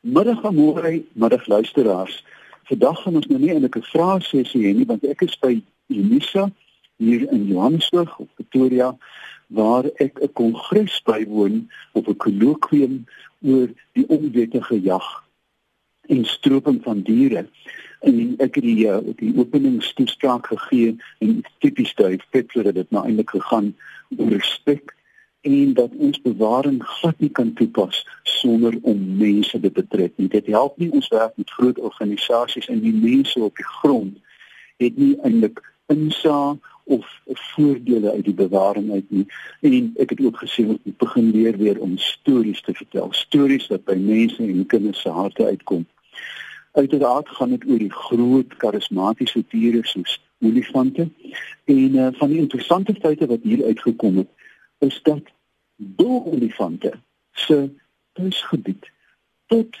Middag aan môre, middag luisteraars. Vandag gaan ons nou nie eintlik 'n vraesessie hê nie, want ek is by Unisa hier in Johannesburg op Pretoria waar ek 'n kongres bywoon op 'n kolokwium oor die onwettige jag en stroping van diere. En ek het die uh, die openingstoespraak gegee en tipies daai Petrus het dit nou eintlik gegaan oor respek en dat ons bewaring glad nie kan toepas sonder om mense te betrek nie. Dit help nie ons werk met groot organisasies en die mense op die grond het nie eintlik insa of voordele uit die bewaring uit nie. En ek het ook gesê ons moet begin leer weer om stories te vertel, stories wat by mense en kinders se harte uitkom. Uiteraard gaan dit oor die groot karismatiese diere soos olifante en uh, van die interessante feite wat hier uitgekom het is dat boolifante se tuisgebied tot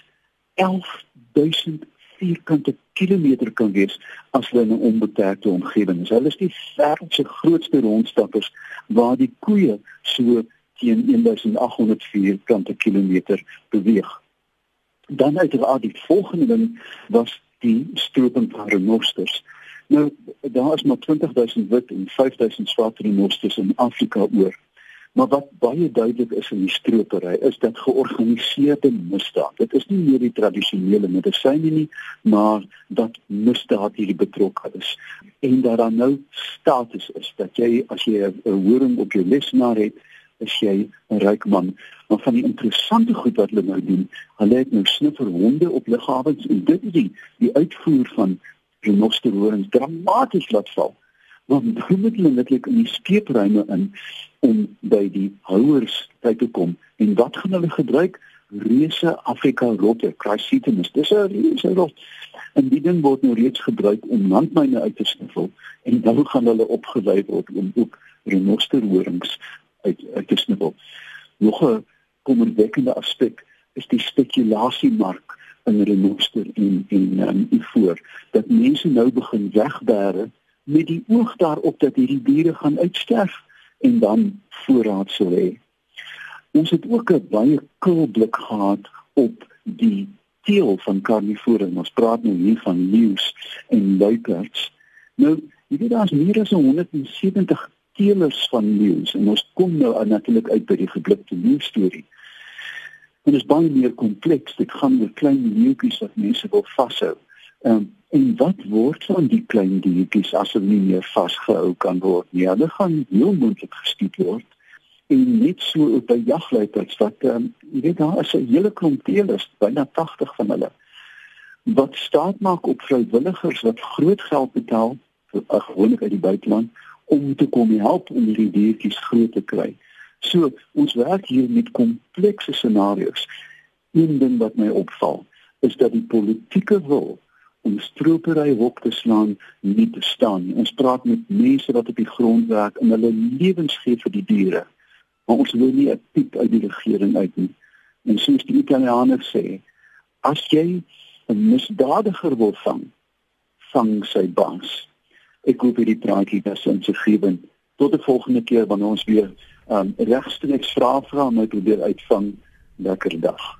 11000 vierkante kilometer kan wees as hulle in 'n onbeperkte omgewing is. Hulle is die wêreld se grootste rondstappers waar die koeie so teen 1800 vierkante kilometer beweeg. Dan uiteraard die volgende ding was die stroping van renosters. Nou daar is maar 20000 wit en 5000 swart renosters in Afrika oor. Maar wat baie duidelik is in die stropery is dat georganiseerde misdaad. Dit is nie meer die tradisionele medisyne nie, maar dat misdaad hierdie betrokke is. En dat daar nou status is dat jy as jy 'n horing op jou lesenaar het, is jy 'n ryk man. Maar van die interessante goed wat hulle nou doen, hulle het nou snifferhonde op lughawens en dit is die, die uitvoer van renosterhorings dramaties laat val want hoe moet hulle netlik in die skeepruime in om by die houers by te kom. En wat gaan hulle gebruik? Reuse Afrika rotte Chrysotemis dis 'n reuse rot. En die ding word nou reeds gebruik om landmyne uit te sniffel en dan gaan hulle opgelei word om ook renosterhorings uit uit te sniffel. Nog 'n kommerwekkende aspek is die spekulasiemark in renoster en en um, ivoor dat mense nou begin wegbere met die oog daarop dat hierdie diere gaan uitsterf en dan voorraad sou hê. Ons het ook 'n baie koel blik gehad op die teel van karnivore. Ons praat nou hier van leeu's en luiperds. Nou, jy weet daar's meer as 170 teelers van leeu's en ons kom nou natuurlik uit by die geblikte leeu storie. En dit is baie meer kompleks. Dit gaan oor klein leeuetjies wat mense wil vashou. Ehm um, en wat word van die klein diertjies as hulle nie meer vasgehou kan word nie? Hulle gaan heel moontlik geskiet word. En net so op by jagluiperds wat ehm um, jy weet daar is 'n hele klomp teelers, byna 80 van hulle. Wat staat maak op vrywilligers wat groot geld betaal vir gewoonlik uit die buiteland om te kom help om hierdie diertjies groot te kry. So ons werk hier met komplekse scenario's. Een ding wat my opval is dat die politieke wil om stropery hok te slaan nie te staan nie. Ons praat met mense wat op die grond werk en hulle lewens gee vir die diere. Maar ons wil nie 'n piep uit die regering uit nie. En soos die Italianers sê, as jy 'n misdadiger wil vang, vang sy baas. Ek hoop hierdie praatjie was insiggewend. Tot die volgende keer wanneer ons weer um, regstreeks vrae vra om uit probeer uitvang. Lekker dag.